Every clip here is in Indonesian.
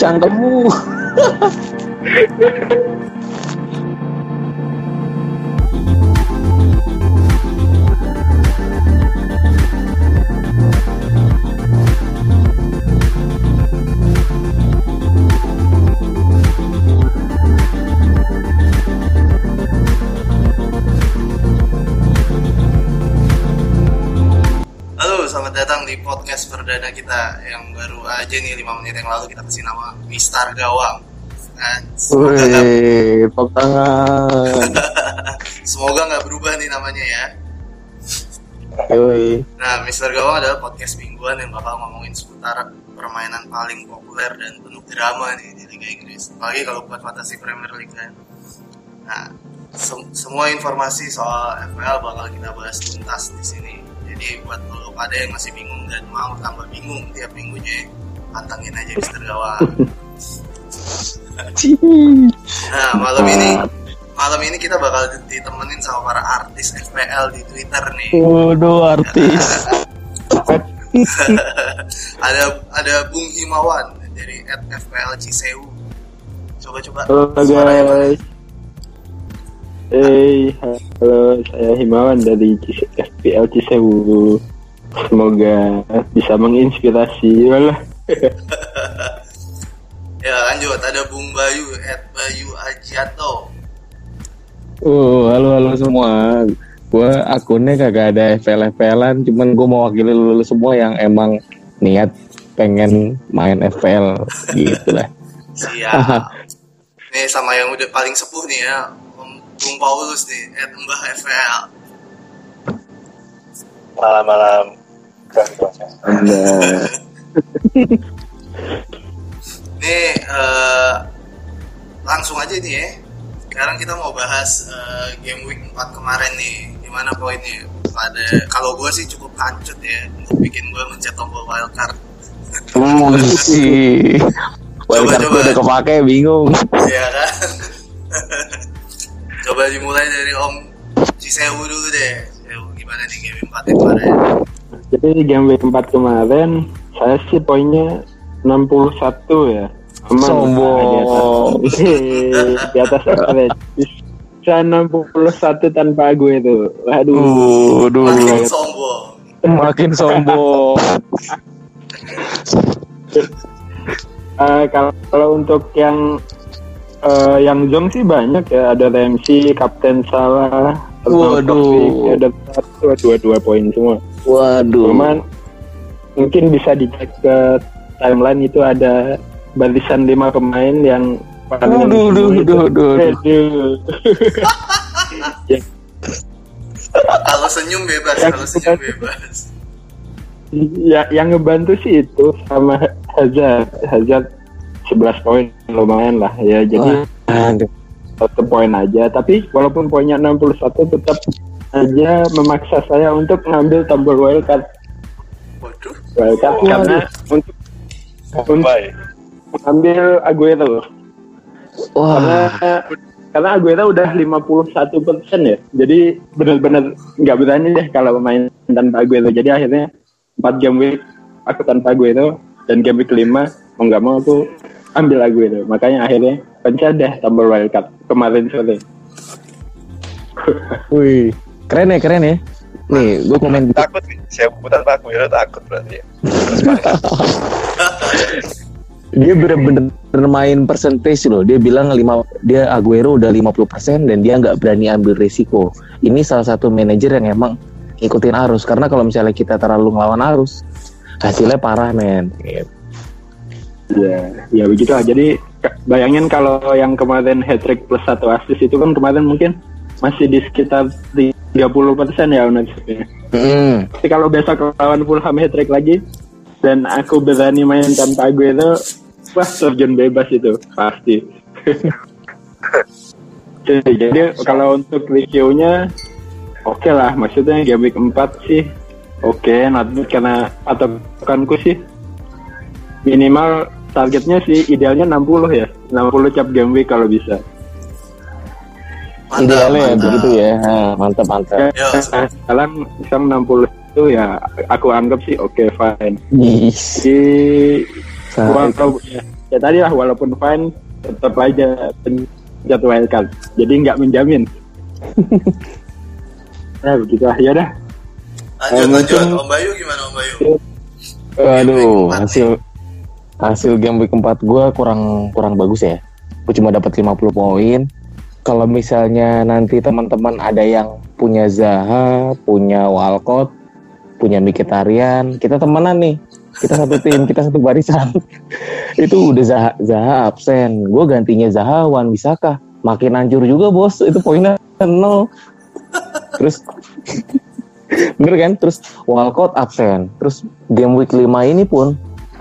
Cangkemmu. Datang di podcast perdana kita yang baru aja nih 5 menit yang lalu kita kasih nama Mistar Gawang. Semoga nggak Wih, tangan. semoga nggak berubah nih namanya ya. Yoi. Nah, Mister Gawang adalah podcast mingguan yang bakal ngomongin seputar permainan paling populer dan penuh drama nih di Liga Inggris. Apalagi kalau buat fantasi Premier League kan. Nah, sem- semua informasi soal FPL bakal kita bahas tuntas di sini. Jadi buat lo pada yang masih bingung dan mau tambah bingung tiap minggunya, pantangin aja Mister Gawang. Nah, malam ini malam ini kita bakal ditemenin sama para artis FPL di Twitter nih. Waduh, artis. ada ada Bung Himawan dari @fpl Cisewu. Coba coba. Halo suaranya guys. Hey, halo, saya Himawan dari FPL Cisewu. Semoga bisa menginspirasi. Walah. Ya lanjut ada Bung Bayu Bayu Ajiato. Oh, halo halo semua. Gue akunnya kagak ada FPL-FPLan, cuman gue mau wakili lu semua yang emang niat pengen main FPL gitu lah. Siap. Nih sama yang udah paling sepuh nih ya, Bung Paulus nih, at Mbah FPL. malam-malam Anda. Nih eh, langsung aja nih ya. Sekarang kita mau bahas eh, game week 4 kemarin nih. Gimana poinnya? Pada kalau gue sih cukup kancut ya untuk bikin gue mencet tombol wildcard. Hmm, sih. Coba, Coba, coba. udah kepake bingung. Iya kan? Coba dimulai dari Om Cisewu dulu deh. Cisewu, gimana nih game 4 kemarin? Jadi game week 4 kemarin saya sih poinnya 61 ya. Aman. Sombong. Di atas, di atas average. Bisa 61 tanpa gue itu. Waduh. Waduh, Makin sombong. makin sombong. Eh, kalau kalau untuk yang eh, yang Zong sih banyak ya ada Ramsey, Kapten Salah, Waduh. Ada satu dua dua poin semua. Waduh. Cuman mungkin bisa dicek ke timeline itu ada barisan lima pemain yang paling Aduh, aduh, itu. aduh, aduh, aduh. Aduh. Ya, Kalau senyum bebas, kalau senyum bebas. ya, yang ngebantu sih itu sama Hazard, Hazard 11 poin lumayan lah. Ya. Jadi Aduh. satu poin aja. Tapi walaupun poinnya 61 tetap aja memaksa saya untuk ngambil tombol wildcard. Waduh, wildcard karena untuk untuk baik mengambil Aguero. Karena Wah, karena Aguero udah 51 persen ya. Jadi benar-benar nggak berani deh kalau main tanpa Aguero. Jadi akhirnya 4 game week aku tanpa Aguero dan game week 5 mau nggak mau aku ambil Aguero makanya akhirnya pencet deh tombol wildcard kemarin sore wih, keren ya, keren ya. Nih, gue komen takut nih saya putar aku ya takut berarti ya dia bener-bener main percentage loh. Dia bilang lima, dia Aguero udah 50% dan dia nggak berani ambil risiko. Ini salah satu manajer yang emang ngikutin arus karena kalau misalnya kita terlalu ngelawan arus hasilnya parah men. Gitu. Ya, ya begitu lah. Jadi bayangin kalau yang kemarin hat trick plus satu assist itu kan kemarin mungkin masih di sekitar 30 persen ya ownershipnya. Hmm. Tapi kalau besok lawan Fulham hat trick lagi dan aku berani main tanpa Aguero, wah terjun bebas itu pasti. jadi, kalau untuk reviewnya oke lah, maksudnya game week 4 sih oke, not bad karena patokanku sih minimal targetnya sih idealnya 60 ya, 60 cap game week kalau bisa. mantap, Idealnya ya mantap. begitu ya. Ha, mantap mantap. Ya, Yo, sekarang sekarang 60 itu ya aku anggap sih oke fine. Yes. Jadi Walau, ya, ya tadi lah walaupun fine tetap aja wildcard. Jadi nggak menjamin. nah begitu lah ya dah. Lanjut, Eh, lanjut. Om Bayu gimana Om Bayu? Aduh, hasil hasil game week 4 gue kurang kurang bagus ya. Gue cuma dapat 50 poin. Kalau misalnya nanti teman-teman ada yang punya Zaha, punya Walcott, punya Mkhitaryan, kita temenan nih. Kita satu tim, kita satu barisan. itu udah Zaha, Zaha absen. Gue gantinya Zaha, Wan Bisaka. Makin hancur juga bos, itu poinnya nol. Terus Bener kan? Terus Walcott absen. Terus game week 5 ini pun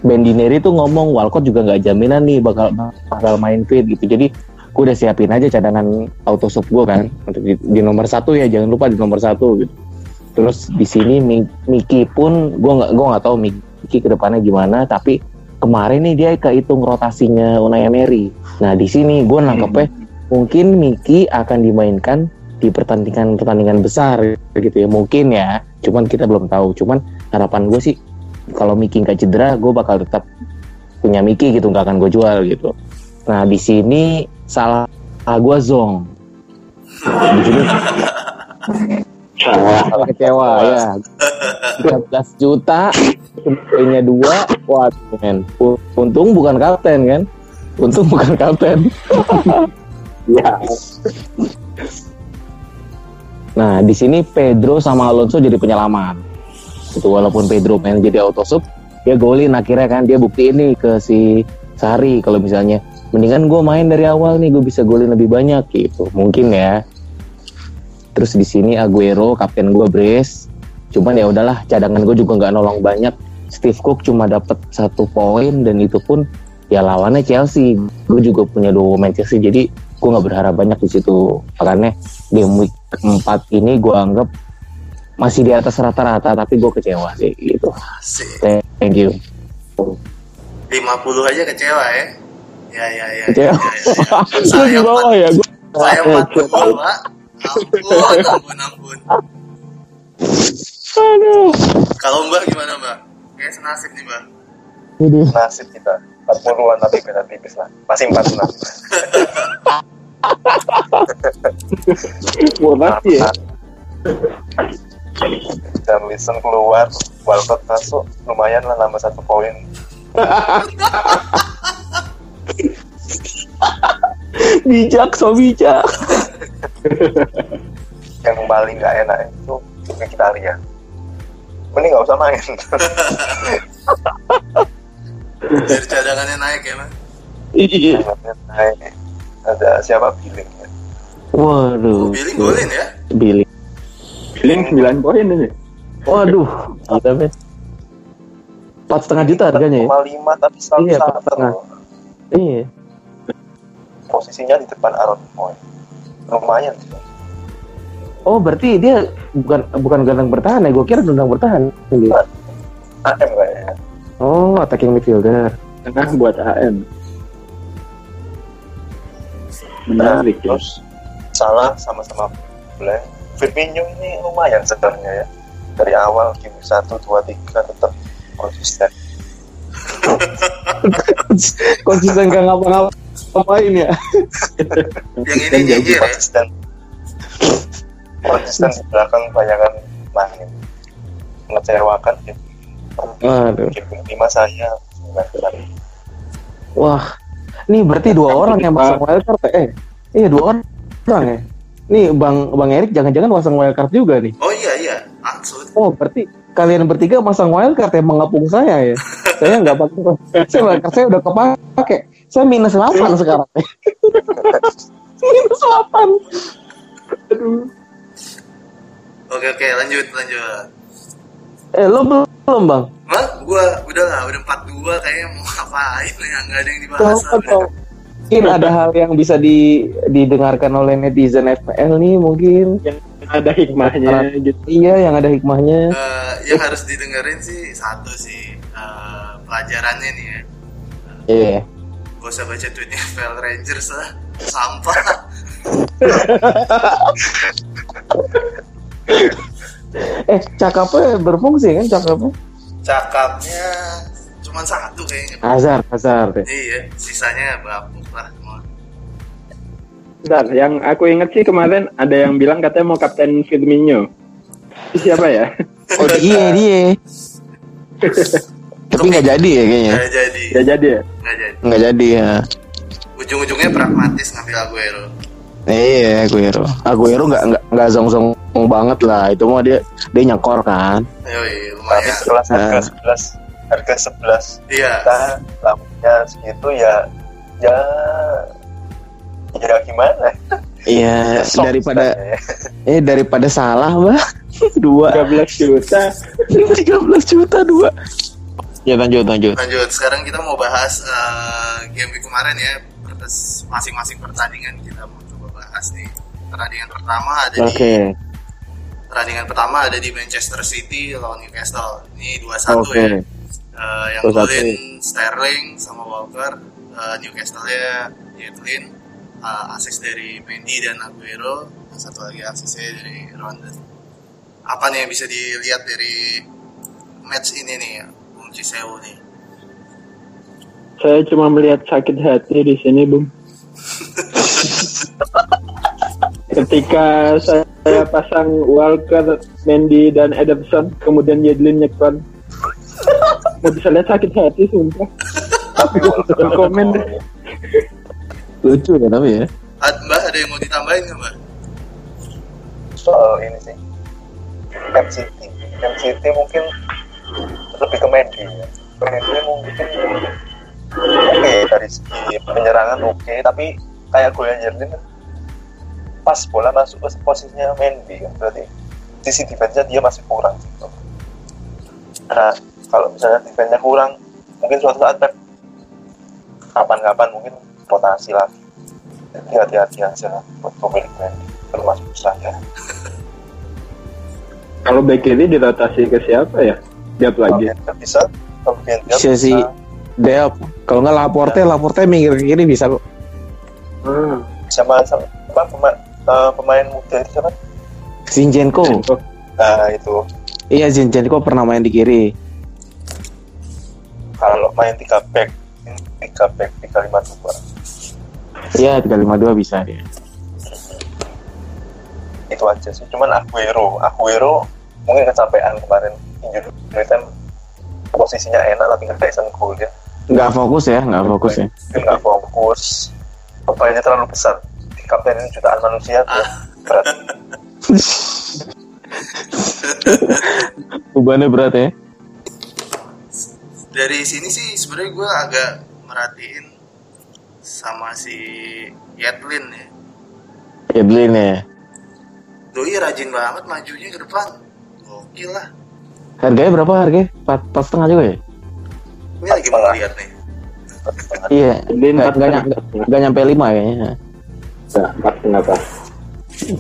Bendineri tuh ngomong Walcott juga nggak jaminan nih bakal bakal main fit gitu. Jadi gue udah siapin aja cadangan auto sub gue kan untuk di, di nomor satu ya jangan lupa di nomor satu gitu. Terus di sini Mi- Miki pun gue nggak gue nggak tahu Miki ke depannya gimana tapi kemarin nih dia kehitung rotasinya Unai Emery. Nah di sini gue nangkepnya mungkin Miki akan dimainkan di pertandingan-pertandingan besar gitu ya mungkin ya cuman kita belum tahu cuman harapan gue sih kalau Miki nggak cedera gue bakal tetap punya Miki gitu nggak akan gue jual gitu. Nah di sini salah gue zong. Di sini salah kecewa ya. 13 juta poinnya dua. Wah men. Untung bukan kapten kan? Untung bukan kapten. Ya. Nah, di sini Pedro sama Alonso jadi penyelamat. Itu walaupun Pedro main jadi auto sub, dia golin akhirnya kan dia bukti ini ke si Sari kalau misalnya mendingan gue main dari awal nih gue bisa golin lebih banyak gitu. Mungkin ya. Terus di sini Aguero kapten gue brace. Cuman ya udahlah cadangan gue juga nggak nolong banyak. Steve Cook cuma dapat satu poin dan itu pun ya lawannya Chelsea. Gue juga punya dua pemain Chelsea jadi gue nggak berharap banyak di situ. Makanya game week keempat ini gue anggap masih di atas rata-rata tapi gue kecewa sih gitu. Asik. Thank you. 50 aja kecewa ya. Ya ya ya. Kecewa. ya, ya, ya. Gue Saya di bawah ya gue. Saya 40, Pak. Ampun, ampun, ampun. Aduh. Kalau Mbak gimana, Mbak? Kayak senasib nih, Mbak. Aduh. Nasib kita 40-an tapi beda tipis lah. Masih 46. Motivasi ya. Dan listen keluar, Walcott masuk, lumayan lah nambah satu poin. Bijak, so bijak. Yang paling nggak enak itu kita lihat. Mending nggak usah main. Biar cadangannya naik ya, Mas. Iya. Naik. Ada siapa billing ya? Waduh. Billy golin ya? Billy. Feeling 9 poin ini. Waduh. Gila, men. Empat setengah juta harganya ya? 4,5 tapi selalu Iya, 4,5. Iya. Posisinya di depan Aaron Moy. Lumayan sih. Oh berarti dia bukan bukan gelandang bertahan ya? Gue kira gelandang bertahan. Gitu. AM kayaknya. Oh attacking midfielder. Tengah buat AM. Menarik ya. Terus salah sama-sama boleh. Firmino ini lumayan sebenarnya ya. Dari awal game 1, 2, 3 tetap konsisten. Konsisten gak ngapa-ngapa. Ngapain ya? Yang ini nyinyir ya? Konsisten. Konsisten di belakang bayangan main. Mengecewakan game. Waduh. Game 5 saya. Wah, ini berarti dua orang yang pasang wildcard ya? eh. Iya dua orang ya. Nih Bang Bang Erik jangan-jangan pasang wildcard juga nih. Oh iya, iya. Maksud. Oh berarti kalian bertiga pasang wildcard ya mengepung saya ya. saya nggak pakai. Saya wildcard saya udah kepake. Saya minus 8 sekarang. minus 8. Aduh. Oke, oke. Lanjut, lanjut. Eh lo belum bang? Mah, gua udah lah, udah 42 kayaknya mau ngapain ya, nggak ada yang dibahas. Dong. Mungkin ada hal yang bisa di, didengarkan oleh netizen FPL nih mungkin. Ada hikmahnya gitu. Iya yang ada hikmahnya. Eh, yang harus didengerin sih satu sih eh, pelajarannya nih ya. Iya. Gak usah baca tweetnya FPL Rangers lah, sampah. Eh cakapnya berfungsi kan cakapnya? Cakapnya cuma satu kayaknya Hazard, Hazard. ya. iya sisanya bapuk lah semua Bentar, yang aku inget sih kemarin ada yang bilang katanya mau kapten Firmino. Siapa ya? Oh dia dia. Tapi nggak jadi ya kayaknya. nggak jadi Gak jadi ya? nggak jadi Nggak jadi ya. ujung-ujungnya pragmatis ngambil Aguero Iya, Aguero. Aguero nggak nggak nggak zong zong banget lah. Itu mah dia dia nyekor kan. Yoi, tapi lumayan kelas harga Nah. 11 harga 11 iya kita lampunya segitu ya ya ya gimana Iya, Ya, daripada ya. eh daripada salah mbak dua 13 juta. 13 juta dua. Ya lanjut lanjut. lanjut sekarang kita mau bahas eh, game week kemarin ya Pertes- masing-masing pertandingan kita mau coba bahas nih pertandingan pertama ada Oke. di pertandingan pertama ada di Manchester City lawan Newcastle ini 2-1 Oke. ya Eh, yang 2-1. golin Sterling sama Walker Eh, Newcastle ya Yetlin uh, asis dari Mendy dan Aguero dan satu lagi asisnya dari Ronaldo apa nih yang bisa dilihat dari match ini nih Bung Cisewu nih Saya cuma melihat sakit hati di sini, Bung. Ketika saya pasang Walker, Mendy, dan Ederson, kemudian Yedlin nyekon. Nggak bisa lihat sakit hati, sumpah. komen deh. Lucu ya tapi ya. Mbak ada yang mau ditambahin nggak Mbak? soal ini sih MCT MCT mungkin lebih ke Mendy ya Mendy mungkin oke dari segi penyerangan oke tapi kayak Jerlin kan pas bola masuk ke posisinya Mendy kan berarti sisi defense-nya dia masih kurang gitu. nah kalau misalnya defense-nya kurang mungkin suatu saat Pep kapan-kapan mungkin rotasi lagi jadi hati-hati aja lah buat pemilik Mendy termasuk saya Kalau back kiri dirotasi ke siapa ya? Lihat lagi. Kalau bisa kalau Bisa sih. Deop. Kalau nggak Laporte, Laporte minggir ke kiri bisa kok. Ah. sama sama apa pemain, eh, pemain muda itu siapa? Zinchenko. Oh, Nah itu Iya Zinchenko pernah main di kiri. Kalau main tiga back tiga back tiga lima dua Iya 352 bisa dia. itu aja sih. Cuman Aguero Aguero mungkin kecapean kemarin injury time posisinya enak tapi nggak decent goal dia Nggak fokus ya, nggak fokus ya. nggak fokus bebannya terlalu besar di kaptenin jutaan manusia tuh berat Bebannya berat ya. Dari sini sih sebenarnya gue agak merhatiin sama si Yetlin ya. Edlin ya. Doi rajin banget majunya ke depan. Gokil lah. Harganya berapa harganya? Empat, empat setengah juga ya? Ini lagi mau lihat nih. Iya. Edlin Nggak, setengah. nyampe, lima kayaknya. Enggak, empat pas.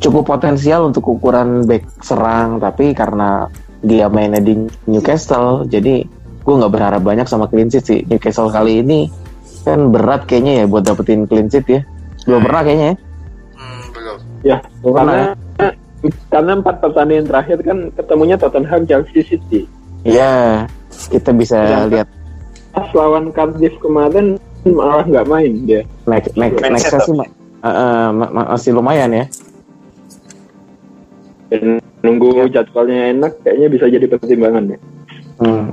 Cukup potensial untuk ukuran back serang, tapi karena dia mainnya di Newcastle, jadi gue nggak berharap banyak sama clean sheet sih. Newcastle kali ini kan berat kayaknya ya buat dapetin clean sheet ya. Belum pernah kayaknya ya. Hmm, belum. Ya, pernah ya. karena karena empat pertandingan terakhir kan ketemunya Tottenham, Chelsea, City. Iya, kita bisa Sedangkan- lihat Pas lawan Cardiff kemarin malah nggak main dia. next next Mindset nextnya sih ma- eh, eh, ma- ma- masih lumayan ya. Dan nunggu jadwalnya enak, kayaknya bisa jadi pertimbangan ya.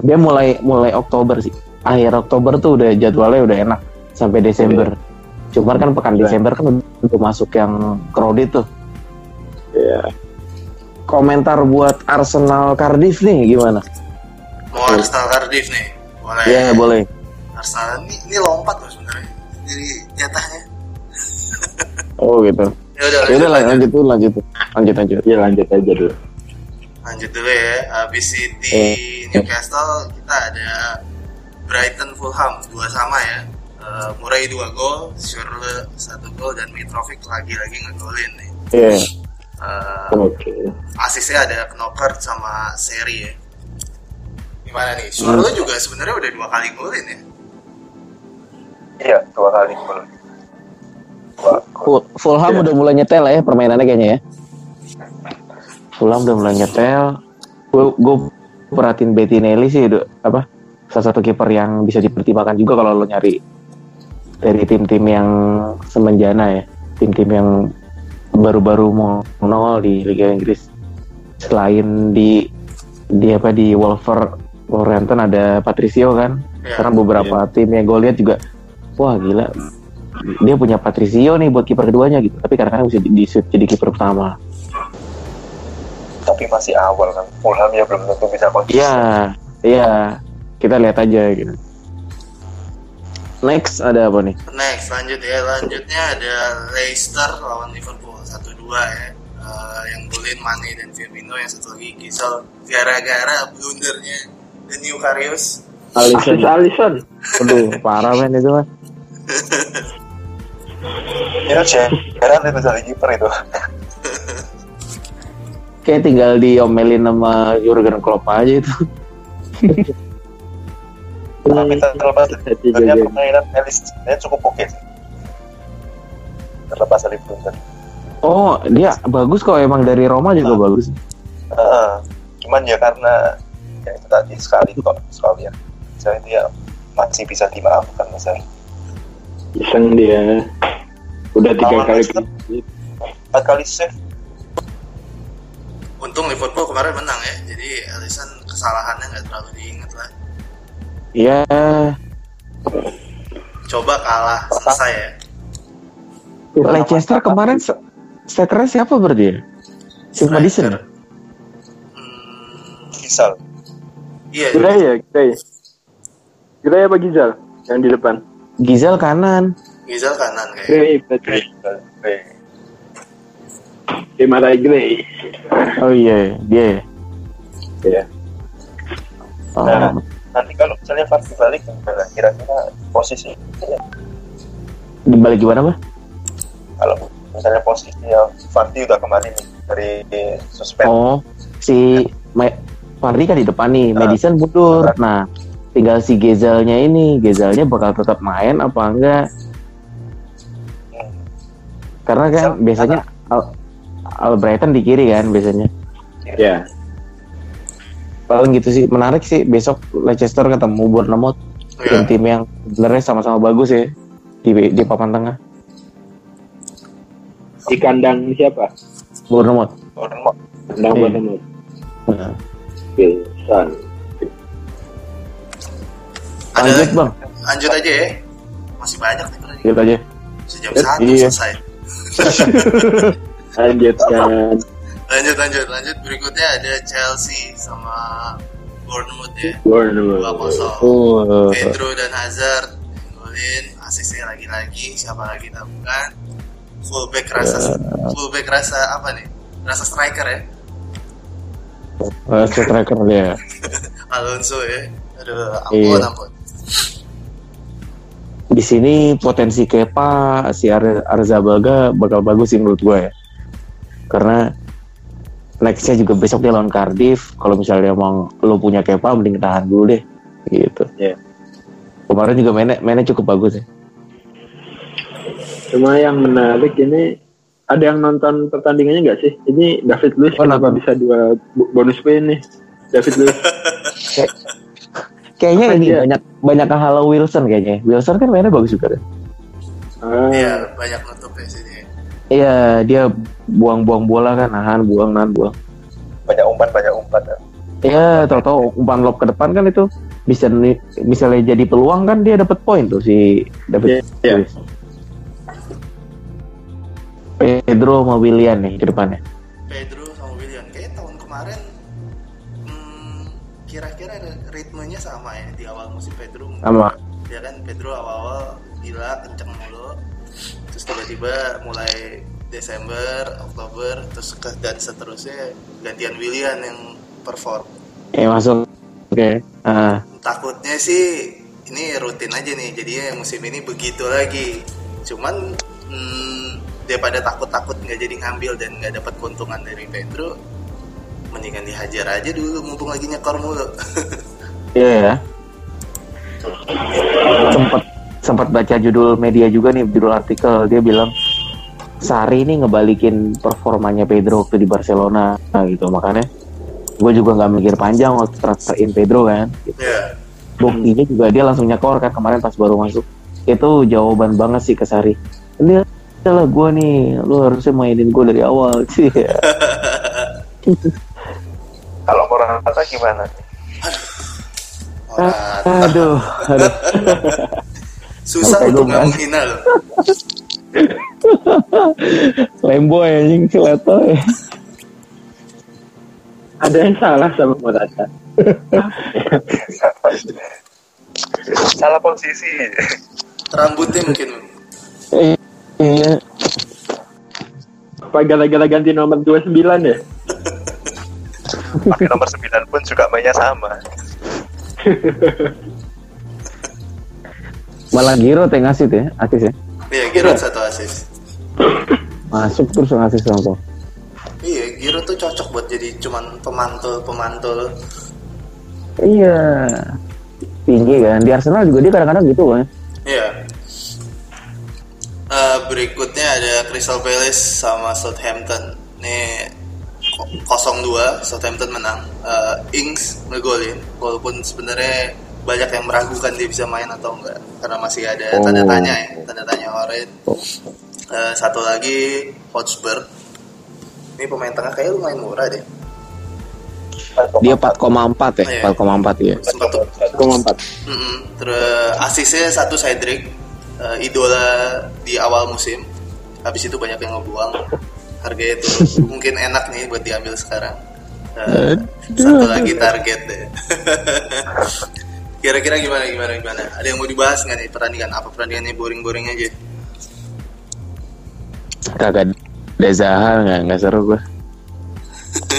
Dia mulai mulai Oktober sih. Akhir Oktober tuh udah jadwalnya udah enak sampai Desember. Cuman kan pekan Iya. Desember kan udah masuk yang crowded tuh. Ya, Komentar buat Arsenal Cardiff nih gimana? Mau Arsenal Cardiff nih. Boleh. Ya boleh. Arsenal ini, ini lompat loh sebenarnya. Jadi jatahnya. Oh gitu. Ya udah Ya udah lanjut, lanjut lanjut. Lanjut lanjut. ya lanjut aja dulu. lanjut dulu ya. Habis City Eh. Newcastle kita ada Brighton Fulham dua sama ya. Eh, Murray dua gol, Schürrle satu gol dan Mitrovic lagi-lagi ngegolin nih. Iya. Eh, Oke. asisnya ada Knockert sama Seri ya. Gimana nih? Schürrle juga sebenarnya udah dua kali golin ya. iya dua kali gol dua gol Ful- Fulham Iya. udah mulai nyetel ya permainannya kayaknya ya. Fulham udah mulai nyetel. Gue gue perhatiin Bettinelli sih apa salah satu kiper yang bisa dipertimbangkan juga kalau lo nyari dari tim-tim yang semenjana ya, tim-tim yang baru-baru mau nongol di Liga Inggris. Selain di di apa di Wolver Wolverhampton ada Patricio kan, Ya. karena beberapa tim yang gue lihat juga, wah gila, dia punya Patricio nih buat kiper keduanya gitu. Tapi kadang-kadang bisa di, di jadi kiper pertama. Tapi masih awal kan Fulham ya belum tentu bisa konsisten Iya, iya. Kita lihat aja gitu. Next ada apa nih? Next, lanjut ya. Lanjutnya ada Leicester lawan Liverpool 1-2 ya. Eh, yang golin Mane dan Firmino yang satu lagi Gisel gara-gara blundernya The New Karius Asis Alisson. Aduh, parah men itu mas. itu Gerrard itu jadi kiper itu Kayak tinggal diomelin sama Jurgen Klopp aja itu. tapi terlepas dari Jadi jadi. permainan Elis dia cukup oke sih terlepas dari blunder Oh, dia bagus kok emang dari Roma juga bagus. Heeh. cuman ya karena ya itu tadi sekali kok sekali ya saya dia masih bisa dimaafkan misalnya Iseng dia. Udah tiga Lawan kali. Empat kali save Untung Liverpool kemarin menang ya. Jadi Alisson kesalahannya nggak terlalu diingat lah. Iya, Coba kalah selesai ya. Leicester kemarin strikernya siapa berarti ya? Steve Madison. ya? Hmm, Gisal iya. Gilai ya, Gilai. Gilai apa Gizal? Yang di depan. Gisel kanan. Gisel kanan kayak. Berarti. Di mata. Oh iya, dia. ya? Ya. Oh, Nah. nanti kalau misalnya Fardi balik gimana kira-kira posisi ya, dibalik gimana pak? kalau misalnya posisi ya Fardi udah kembali nih dari suspend Oh, si Ma- Fardi kan di depan nih, Ah. Madison mundur. Nah, tinggal si Gezelnya ini, Gezelnya bakal tetap main apa enggak? Hmm. Karena kan Gezel biasanya Al Albrighton di kiri kan biasanya. Ya. Paling gitu sih, menarik sih besok Leicester ketemu Bournemouth, Iya. tim-tim yang sebenarnya sama-sama bagus ya di di papan tengah. Di kandang siapa? Bournemouth. Bournemouth. Kandang Iya. Bournemouth. Nah, Wilson. Ada lanjut bang, Lanjut aja ya. Masih banyak nih gitu aja. Sejam satu iya. selesai. Lanjutkan. Lanjut lanjut lanjut. Berikutnya ada Chelsea sama Bournemouth ya. Bournemouth. 2-0. Oh, Pedro dan Hazard golin asisnya lagi-lagi siapa lagi tak bukan fullback rasa fullback rasa apa nih rasa striker ya uh, striker dia. Alonso ya aduh ampun Iya. ampun Di sini potensi Kepa si Ar Arzabaga bakal bagus sih menurut gue ya. Karena nextnya juga besok dia lawan Cardiff. Kalau misalnya emang lo punya Kepa, mending tahan dulu deh. Gitu. Iya. Kemarin juga mainnya, mainnya cukup bagus ya. Cuma yang menarik ini ada yang nonton pertandingannya nggak sih? Ini David Luiz Oh, kenapa nonton. bisa dua bo- bonus poin nih? David Luiz. Kayaknya Apa ini dia? banyak banyak halo Wilson kayaknya. Wilson kan mainnya bagus juga kan. Ah, iya banyak ya Iya, dia buang-buang bola kan, nahan, buang, nahan, buang. banyak umpan banyak umpan ya. Ya, tahu-tahu umpan lob ke depan kan itu bisa misalnya jadi peluang kan dia dapat poin tuh si David Iya, iya. Luiz. Pedro sama Willian nih ke depannya. Pedro sama William kayak tahun kemarin hmm, kira-kira ritmenya sama ya di awal musim Pedro Sama. ya kan Pedro awal-awal gila kenceng mulu terus tiba-tiba mulai Desember Oktober terus ke, dan seterusnya gantian William yang perform Eh masuk. Oke. Ah, takutnya sih ini rutin aja nih jadinya musim ini begitu lagi cuman hmm, daripada takut-takut nggak jadi ngambil dan nggak dapat keuntungan dari Pedro mendingan dihajar aja dulu mumpung lagi nyekor mulu iya ya. Sempat sempat baca judul media juga nih judul artikel dia bilang Sari ini ngebalikin performanya Pedro waktu di Barcelona nah, gitu. Makanya gue juga nggak mikir panjang waktu transferin Pedro kan. Ya buktinya juga dia langsung nyekor kan kemarin pas baru masuk. Itu jawaban banget sih ke Sari. Ini adalah gue nih lu harusnya mainin gue dari awal sih. Kalau Morata gimana? Morata. aduh. Aduh. Susah untuk nggak menghina loh. Lemboy anjing keleto ya Ada yang salah sama Morata. Salah posisi. Rambutnya mungkin. Eh, iya Apa gara-gara ganti nomor 29 ya? Pakai nomor 9 pun juga mainnya sama. malah Giroud yang ngasih tuh ya asis ya Iya, Giroud satu asis. masuk terus ngasih langsung Iya, Giroud tuh cocok buat jadi cuman pemantul-pemantul. iya tinggi kan di Arsenal juga dia kadang-kadang gitu kan Iya. Eh, berikutnya ada Crystal Palace sama Southampton. Nih ko- 0-2 Southampton menang. Eh, Ings ngegolin walaupun sebenarnya banyak yang meragukan dia bisa main atau enggak karena masih ada Oh. tanda tanya ya, tanda tanya Oren. Eh, satu lagi Hotspur. Ini pemain tengah kayaknya lumayan murah deh. dia 4,4 ya Iya. 4,4 ya Sempat tuh 4,4. Mm-mm. Terus asisnya satu Cedric, eh, idola di awal musim. Habis itu banyak yang ngebuang. Harganya itu mungkin enak nih buat diambil sekarang. Eh, satu lagi target deh. Kira-kira gimana gimana gimana? Ada yang mau dibahas nggak nih pertandingan? Apa pertandingannya boring-boring aja? kagak ada Zaha nggak nggak seru gua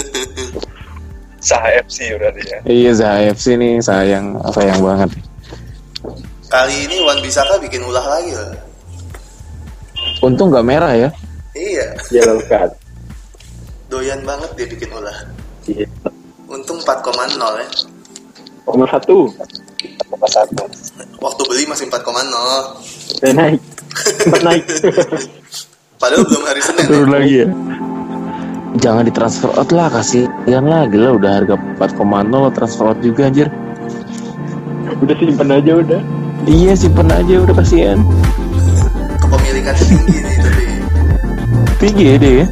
Sah FC berarti ya. iya Zaha FC nih sayang sayang banget Kali ini Wan Bisaka bikin ulah lagi loh. untung nggak merah ya Iya, Yellow card. doyan banget dia bikin ulah. Iya. Untung 4,0 ya. Nomor satu. Nomor satu. Waktu beli masih 4,0. Udah naik. Sempat naik. Padahal belum hari Senin. ya. turun lagi ya jangan ditransfer out lah kasihan lah gila udah harga 4,0 lo transfer out juga anjir udah simpen aja udah. iya simpen aja udah kasihan Kepemilikan tinggi nih tapi. tinggi ya dia ya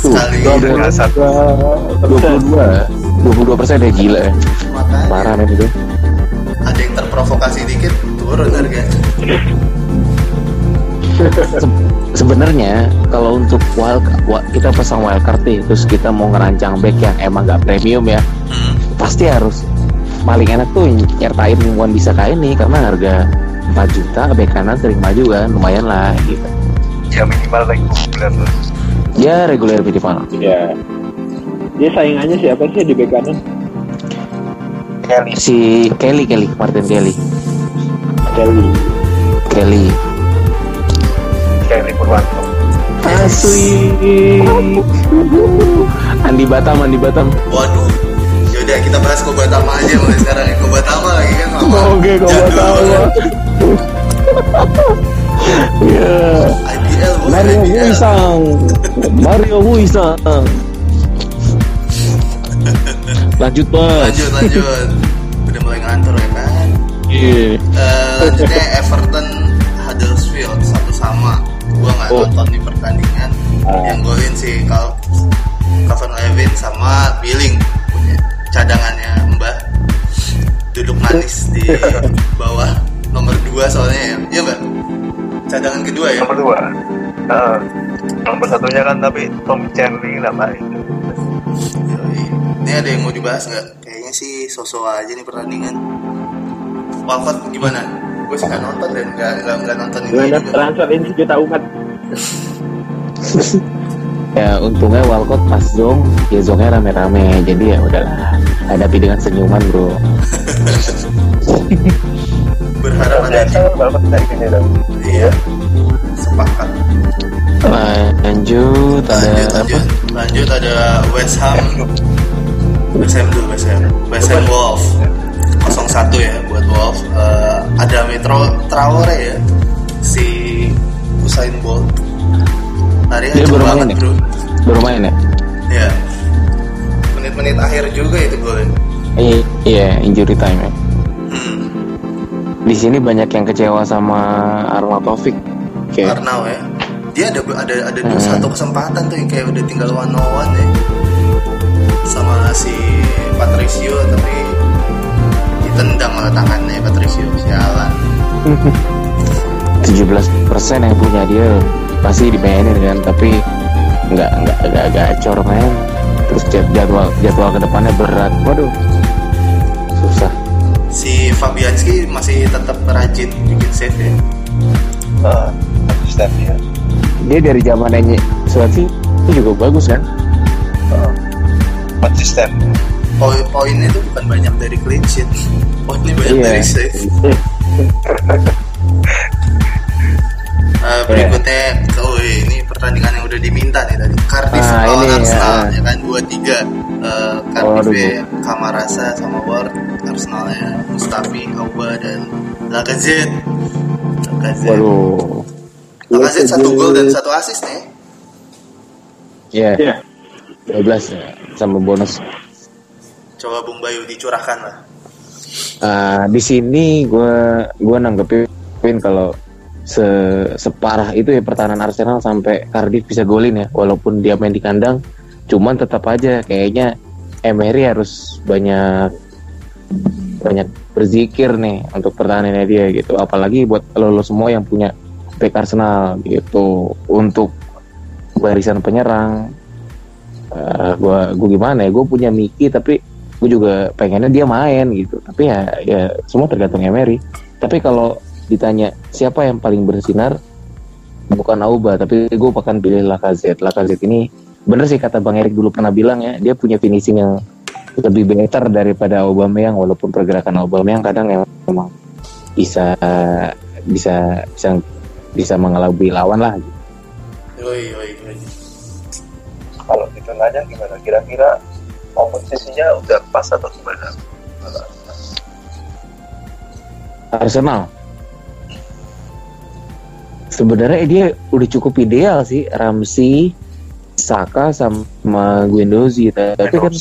Tuh, Sekali udah Nggak satu. 22 22 persen ya gila ya makanya parah nih itu ada yang terprovokasi dikit turun harga. Se- sebenarnya kalau untuk wild kita pasang wildcard nih terus kita mau ngerancang back yang emang nggak premium ya Hmm. pasti harus paling enak tuh nyertain Wan bisa ini karena harga 4 juta back kanan sering maju kan lumayan lah gitu Ya minimal reguler. ya regular minimal Ya. Dia saingannya siapa sih di bek kanan? Kelly. si Kelly Kelly Martin Kelly Kelly. Kelly Kelly Purwanto. asli Andi Batam Andi Batam Waduh. Yaudah kita bahas Kobatama aja mulai sekarang ya. Kobatama lagi kan sama. Oke, Kobatama. Jadul. ya IPL Mario IPL. Huisang Mario Huisang lanjut bos Lanjut lanjut. Udah mulai ngantor ya kan. Iya. Eh, lanjutnya Everton Huddersfield satu sama. Gua nggak Oh. nonton di pertandingan. Yang golin si Cal Calvin Levin sama Billing punya cadangannya Mbah duduk manis di bawah nomor 2 soalnya ya. Iya Mbak. Cadangan kedua ya. Nomor dua. Nah, nomor satunya kan tapi Tom Cherry nggak main. Yoi. Ini ada yang mau dibahas nggak? Kayaknya sih sosok aja nih pertandingan. Walcott gimana? Gue sih nggak nonton dan nggak nggak nggak nonton ini Gimana transferin sejuta umat? ya untungnya Walcott pas zong ya zongnya rame-rame jadi ya udahlah hadapi dengan senyuman bro Berharap ada banget kayak gini dong. Iya. Sepakat. lanjut ada Lanjut, apa lanjut, lanjut ada West Ham. Ham dulu. West Ham Wolf. 0-1 ya buat Wolf. Eh, ada Metro Traore ya. Si Usain Bolt. Hari Dia aja baru main banget ya? bro. baru main ya Ya. Menit-menit akhir juga itu golnya. I- iya injury time ya di sini banyak yang kecewa sama Arnautovic. Kayak Arnau ya dia ada ada ada dua Hmm. satu kesempatan tuh yang kayak udah tinggal one on one ya sama si Patricio tapi ditendang malah tangannya Patricio sialan 17% yang punya dia pasti dimainin kan, tapi nggak nggak nggak gacor men. Terus jad- jadwal jadwal ke depannya berat. Waduh, susah. si Fabianski masih tetap rajin bikin save ya Nah, konsisten dia. Dia dari zamannya Swansea itu juga bagus kan? Konsisten. poin poinnya itu bukan banyak dari clean sheet. Poinnya banyak Iya. dari save Eh, berikutnya oh ini pertandingan yang udah diminta nih tadi. Cardiff Ah, lawan ini, Arsenal ah. ya kan? 2-3 uh, Cardiff Waduh. ya, Kamarasa sama Ward Arsenal ya. Mustafi, Auba dan Lacazette. Lacazette. Waduh. Lacazette satu gol dan satu assist nih. Ya, Iya. 12 ya, sama bonus. coba Bung Bayu dicurahkan lah. Ah, di sini gue gue nanggepin kalau se separah itu ya pertahanan Arsenal sampai Cardiff bisa golin ya. Walaupun dia main di kandang cuman tetap aja kayaknya Emery harus banyak banyak berzikir nih untuk pertahanannya dia gitu. Apalagi buat lo, lo semua yang punya back Arsenal gitu. Untuk barisan penyerang Eh, gua gua gimana ya? Gue punya Miki tapi gue juga pengennya dia main gitu. Tapi ya ya semua tergantung Emery tapi kalau ditanya siapa yang paling bersinar bukan Auba tapi gue akan pilih Lacazette. Lacazette ini bener sih kata Bang Erik dulu pernah bilang ya dia punya finishing yang lebih better daripada Aubameyang walaupun pergerakan Aubameyang kadang emang bisa bisa bisa bisa mengelabui lawan lah. Gitu. yoi Kalau gitu nanya gimana? Kira-kira komposisinya udah pas atau gimana? Arsenal? Sebenarnya dia udah cukup ideal sih. Ramsey Saka sama Guendouzi. Tapi kan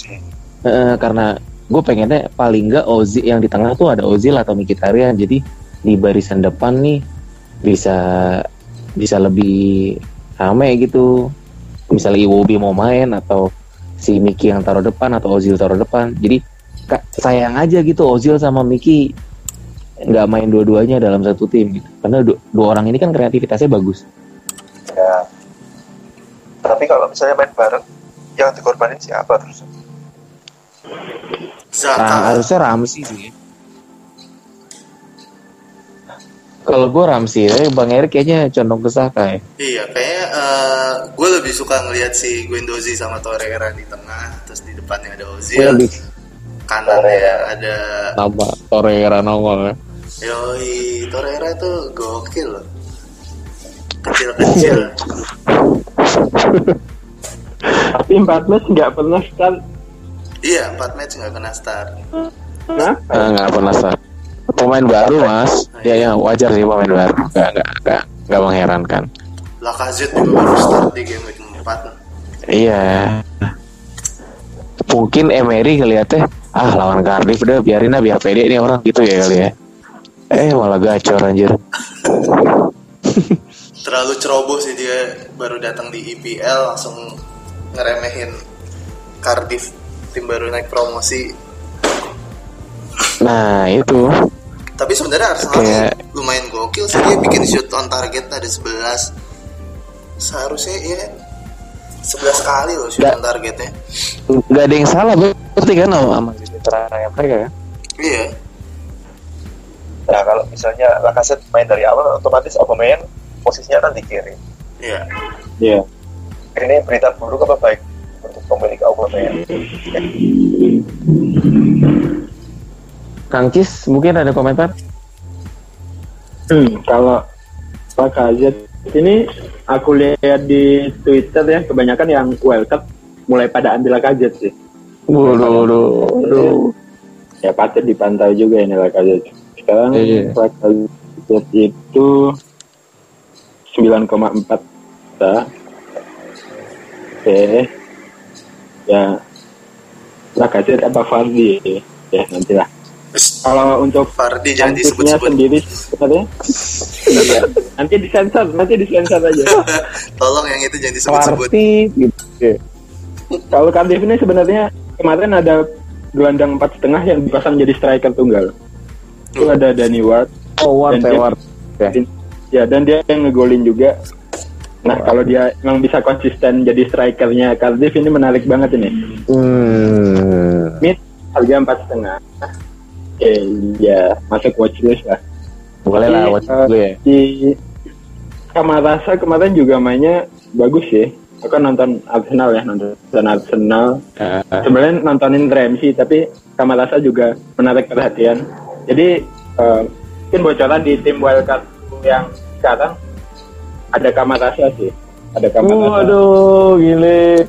eh, karena gue pengennya paling nggak Ozil yang di tengah tuh ada Ozil atau Mkhitaryan. Jadi di barisan depan nih bisa bisa lebih rame gitu misalnya Iwobi mau main atau si Miki yang taruh depan atau Ozil taruh depan jadi kak, sayang aja gitu Ozil sama Miki nggak main dua-duanya dalam satu tim gitu. karena du- dua orang ini kan kreativitasnya bagus Ya. Tapi kalau misalnya main bareng, yang dikorbanin siapa terus? Zaka Nah, harusnya Ramsey sih. Kalau gue Ramsey, tapi Bang Erik kayaknya condong ke Saka ya. Iya, kayaknya eh, gue lebih suka ngelihat si Guendouzi sama Torreira di tengah, terus di depannya ada Gue Ozil, lebih kanannya ada nama Torreira nongol ya. Yoi, Torreira tuh gokil loh. Kecil-kecil. Tapi 14 nggak pernah start. iya, 4 match nggak kena start. Nah, Ah, nggak pernah start. Pemain baru mas, ya ya wajar sih pemain baru, nggak nggak nggak nggak mengherankan. Lacazette juga baru start di game week 4. Iya. Mungkin Emery ngeliatnya, ah lawan Cardiff udah biarin lah biar pede ini orang gitu ya kali ya. Eh malah gacor anjir. Terlalu ceroboh sih dia baru datang di IPL langsung ngeremehin Cardiff tim baru naik promosi. Nah itu, Tapi sebenarnya Arsenal Kayak- lumayan gokil sih dia bikin shoot on target ada 11. Seharusnya ya 11 kali loh shoot on targetnya. nggak ada yang salah berarti kan sama sama citra mereka kan. Iya. Nah kalau misalnya Lacazette main dari awal, otomatis Aubameyang posisinya kan di kiri. Iya. Iya. Ini berita buruk apa baik untuk pemilik Aubameyang? Kang Cis mungkin ada komentar? Hmm, kalau Lacazette ini aku lihat di Twitter ya kebanyakan yang World Cup mulai pada ambil Lacazette sih. Waduh. Ya patut dipantau juga ini Lacazette. Sekarang Iya. Lacazette itu 9,4 juta. Oke. Ya Lacazette apa Vardy ya nantilah. Kalau untuk Fardi jangan disebut-sebut. sendiri sebenarnya iya. nanti disensor, nanti disensor aja. Tolong yang itu jangan disebut-sebut. Party gitu. Kalau Cardiff ini sebenarnya kemarin ada gelandang empat setengah yang dipasang jadi striker tunggal. Itu Hmm. ada Danny Ward, Oh, Ward, Dan dia- Ward. Oke. ya dan dia yang ngegolin juga. Nah kalau dia memang bisa konsisten jadi strikernya Cardiff ini menarik banget ini. Hmm. Mid harga empat setengah. Eh ya masuk watchlist lah. Boleh lah, Tapi, watch eh, dulu ya. Di Kamarasa kemarin juga mainnya bagus ya. Aku nonton Arsenal ya nonton Arsenal. Eh, Sebenarnya nontonin Ramsey tapi Kamarasa juga menarik perhatian. Jadi eh, mungkin bocoran di tim wildcard yang sekarang ada Kamarasa sih. Ada Kamarasa. Waduh, gile.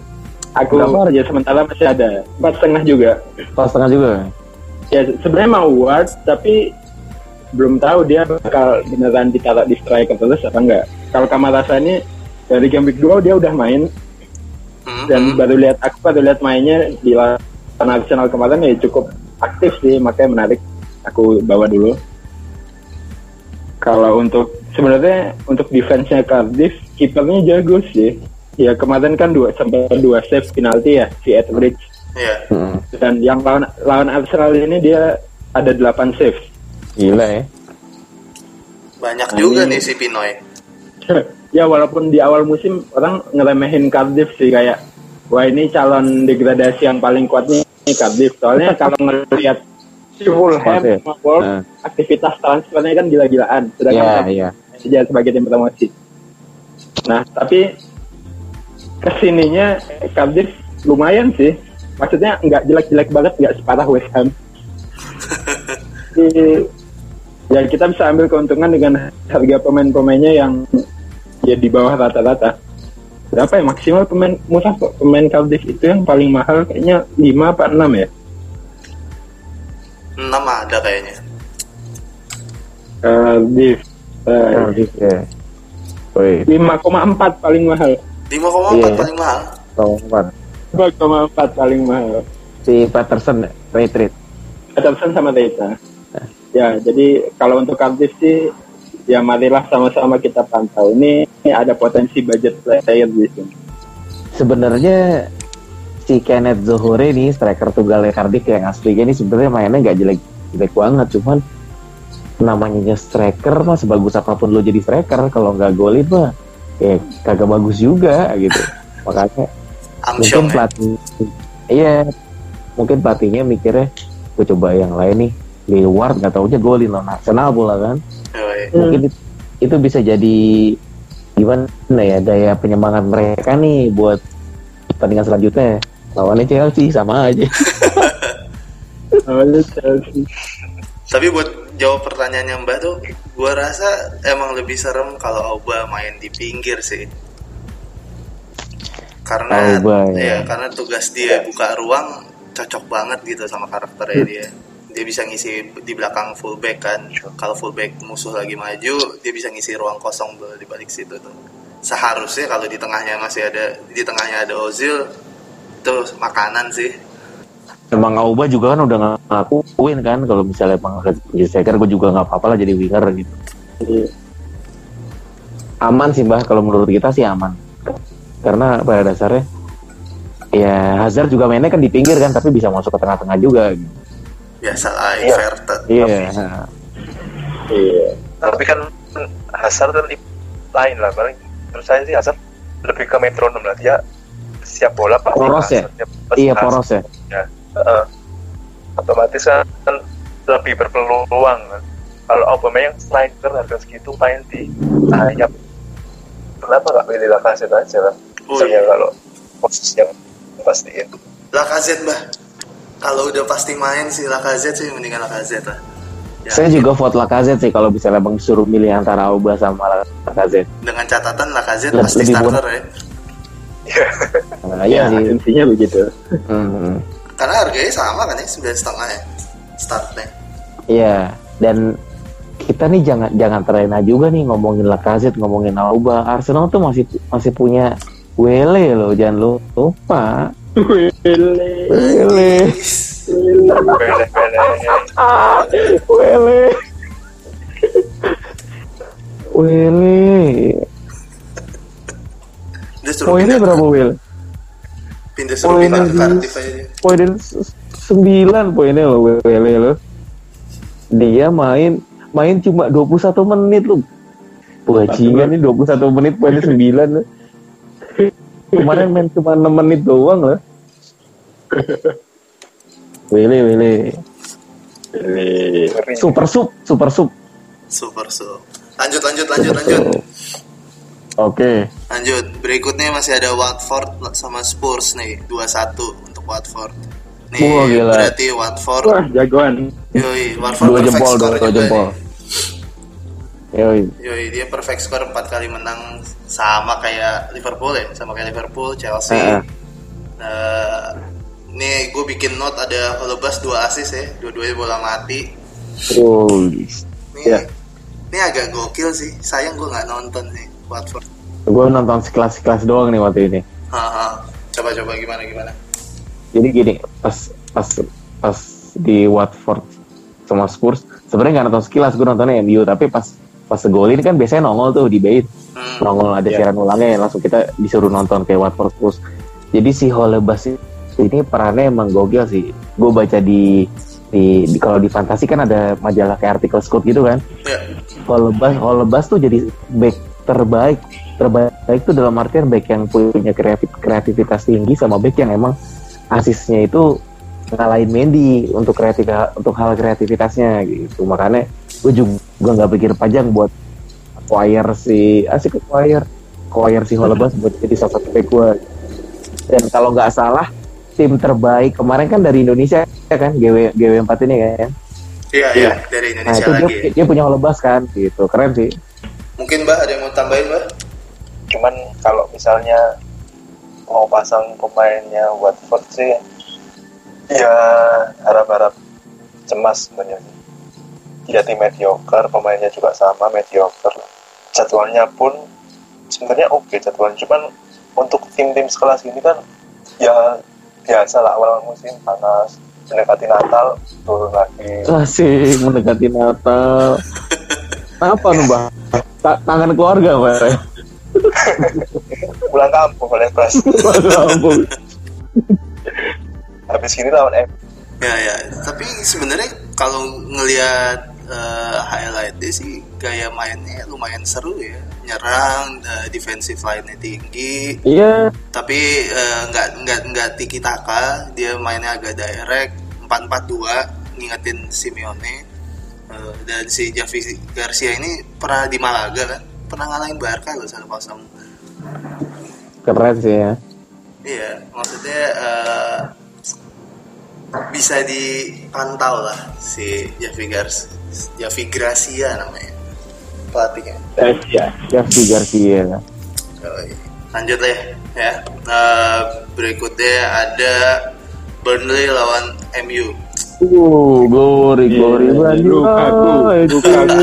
Aku Berapa? ya sementara masih ada empat setengah juga. Pas setengah juga. Ya sebenarnya mau Ward tapi belum tahu dia bakal beneran ditaruh di striker terus apa enggak. Kalau Kamarasa ini dari game week 2 dia udah main Hmm, dan hmm. baru lihat aku baru lihat mainnya di Arsenal kemarin ya cukup aktif sih makanya menarik aku bawa dulu. Kalau untuk sebenarnya untuk defense-nya Cardiff kipernya jago sih. Ya kemarin kan dua sampai dua save penalti ya si Etheridge Iya. Hmm. dan yang lawan lawan Arsenal ini dia ada 8 save. Gila ya. Banyak Amin. juga nih si Pinoy. ya walaupun di awal musim orang ngeremehin Cardiff sih kayak wah ini calon degradasi yang paling kuat nih Cardiff. Soalnya kalau ngelihat si Fulham ya? sama Wolves Nah. aktivitas transfernya kan gila-gilaan. Sedangkan Iya, Cardiff iya. saja sebagai tim promosi. Nah, tapi ke sininya Cardiff lumayan sih. Maksudnya nggak jelek-jelek banget, nggak separah West Ham. Jadi, ya kita bisa ambil keuntungan dengan harga pemain-pemainnya yang ya di bawah rata-rata. Berapa ya maksimal pemain Musa pemain Cardiff itu yang paling mahal kayaknya 5 apa 6 ya? 6 ada kayaknya. Cardiff. Eh, Cardiff ya. Woi, 5,4 paling mahal. 5,4 Iya. paling mahal. tahun empat. 5,4 paling mahal. Si Patterson retreat. Patterson sama Data. Ya, jadi kalau untuk Cardiff sih, ya marilah sama-sama kita pantau. Ini, ini ada potensi budget player di sini. Sebenarnya si Kenneth Zohore nih striker tunggalnya Cardiff yang aslinya ini sebenarnya mainnya nggak jelek jelek banget cuman namanya striker mah sebagus apa pun lo jadi striker kalau nggak golin mah ya kagak bagus juga gitu makanya mungkin ya. pelatih iya mungkin pelatihnya mikirnya gue coba yang lain nih Leward nggak taunya golin lawan Arsenal pula kan Yoi. mungkin it- itu bisa jadi gimana ya daya penyemangat mereka nih buat pertandingan selanjutnya lawannya Chelsea sama aja Awalnya Chelsea. Tapi buat jawab pertanyaannya Mbak tuh, gua rasa emang lebih serem kalau Auba main di pinggir sih. Karena Auba, ya. ya. karena tugas dia buka ruang cocok banget gitu sama karakternya dia. Dia bisa ngisi di belakang fullback kan. Kalau fullback musuh lagi maju, dia bisa ngisi ruang kosong tuh di balik situ tuh. Seharusnya kalau di tengahnya masih ada di tengahnya ada Ozil, itu makanan sih. emang Auba juga kan udah ngakuin kan kalau misalnya emang jadi striker gue juga nggak apa-apa lah jadi winger gitu Jadi, aman sih mbah kalau menurut kita sih aman karena pada dasarnya ya Hazard juga mainnya kan di pinggir kan tapi bisa masuk ke tengah-tengah juga gitu. Biasa lah, Iya. inverted. iya iya. tapi kan Hazard kan lain lah paling menurut saya sih Hazard lebih ke metronom lah dia siap bola pasti Poros ya? Iya poros ya Heeh. otomatis kan lebih berpeluang kan. kalau Aubameyang striker harga segitu main di sayap kenapa nggak pilih Lacazette aja lah Oh, iya. kalau posisi yang pastiin Lacazette bah kalau udah pasti main sih Lacazette sih mendingan Lacazette lah. Ya, saya juga vote Lacazette sih kalau misalnya bang suruh milih antara Auba sama Lacazette. Dengan catatan Lacazette Lebih- pasti lebih starter ya. Nah, Ya, iya sih. asumsinya begitu. Hmm, karena harganya sama kan ya sembilan setengah ya startnya iya dan kita nih jangan jangan terlena juga nih ngomongin Lacazette ngomongin Auba. Arsenal tuh masih masih punya Wele loh jangan lupa Wele. Wele. Wele. Wele. Suruh Poinnya berapa Will? pindah suruh Poinnya pindah ke di- Cardiff aja dia. Poinnya s- sembilan poinnya loh Wele lo. Dia main main cuma 21 menit lu. Bajingan nih 21 menit poinnya 9 loh. Kemarin main cuma 6 menit doang loh. Ini Ngeri. Super sub, super sub. Super so. Lanjut lanjut lanjut lanjut. Oke. Lanjut. Berikutnya masih ada Watford sama Spurs nih, 2-1 untuk Watford. Nih, Wah, gila. berarti Watford wah jagoan. Yoi, Watford Dua jempol, dua, dua jempol. nih. Yoi. Yoi, dia perfect score 4 kali menang sama kayak Liverpool ya, sama kayak Liverpool, Chelsea. Heeh. Eh, nih gue bikin note ada Holebas 2 assist ya, dua-duanya bola mati. Oh, Nih, Ya. ini agak gokil sih. Sayang gue nggak nonton nih Watford. gue nonton sekelas-sekelas doang nih waktu ini. Coba-coba gimana gimana. Jadi gini, pas pas pas di Watford sama Spurs, sebenarnya nggak nonton sekilas, gue nontonnya MU, tapi pas pas segol ini kan biasanya nongol tuh di bait, Hmm. nongol ada Iya. siaran ulangnya, langsung kita disuruh nonton kayak Watford Spurs. Jadi si Holebas ini perannya emang gokil sih. Gue baca di di, di kalau di fantasi kan ada majalah kayak artikel scout gitu kan. Ya. Holebas Holebas tuh jadi back terbaik terbaik tuh dalam artian back yang punya kreatif- kreativitas tinggi sama back yang emang asisnya itu ngalahin Mendy untuk kreatif untuk hal kreativitasnya gitu makanya gue juga nggak pikir panjang buat acquire si asik acquire. Acquire si Holebas buat jadi salah satu back gue dan kalau nggak salah tim terbaik kemarin kan dari Indonesia ya kan? GW GW 4 ini kan Iya, iya, dari nah Indonesia itu dia, lagi. dia punya Holebas kan gitu. Keren sih. Mungkin Mbak ada yang mau tambahin, Mbak? Cuman kalau misalnya mau pasang pemainnya Watford sih, ya harap-harap cemas sebenarnya. Dia tim mediocre, pemainnya juga sama mediocre. Jadwalnya pun sebenarnya oke jadwalnya, cuman untuk tim-tim sekelas ini kan ya biasa lah awal musim panas, mendekati Natal turun lagi. Asik mendekati Natal. Apa nih bang? Ta tangan keluarga pak. Pulang kampung oleh Pras. Ampun. Habis ini lawan M. Ya, ya. Tapi sebenarnya kalau ngelihat eh, highlightnya sih gaya mainnya lumayan seru ya. Nyerang, eh, defensive line-nya tinggi, Iya. tapi eh, nggak nggak nggak tiki taka dia mainnya agak direct 4-4-2 ngingetin Simeone Eh, dan si Javi Garcia ini pernah di Malaga kan pernah ngalahin Barca loh satu kosong Keren sih ya. iya maksudnya eh, bisa dipantau lah si Javi Garcia Javi Gracia namanya pelatihnya Eh, ya. Garcia lanjut deh ya Eh, berikutnya ada Burnley lawan MU Uh, glory, glory, Iya, lanjut. Lukaku, Ah, itu. Lukaku.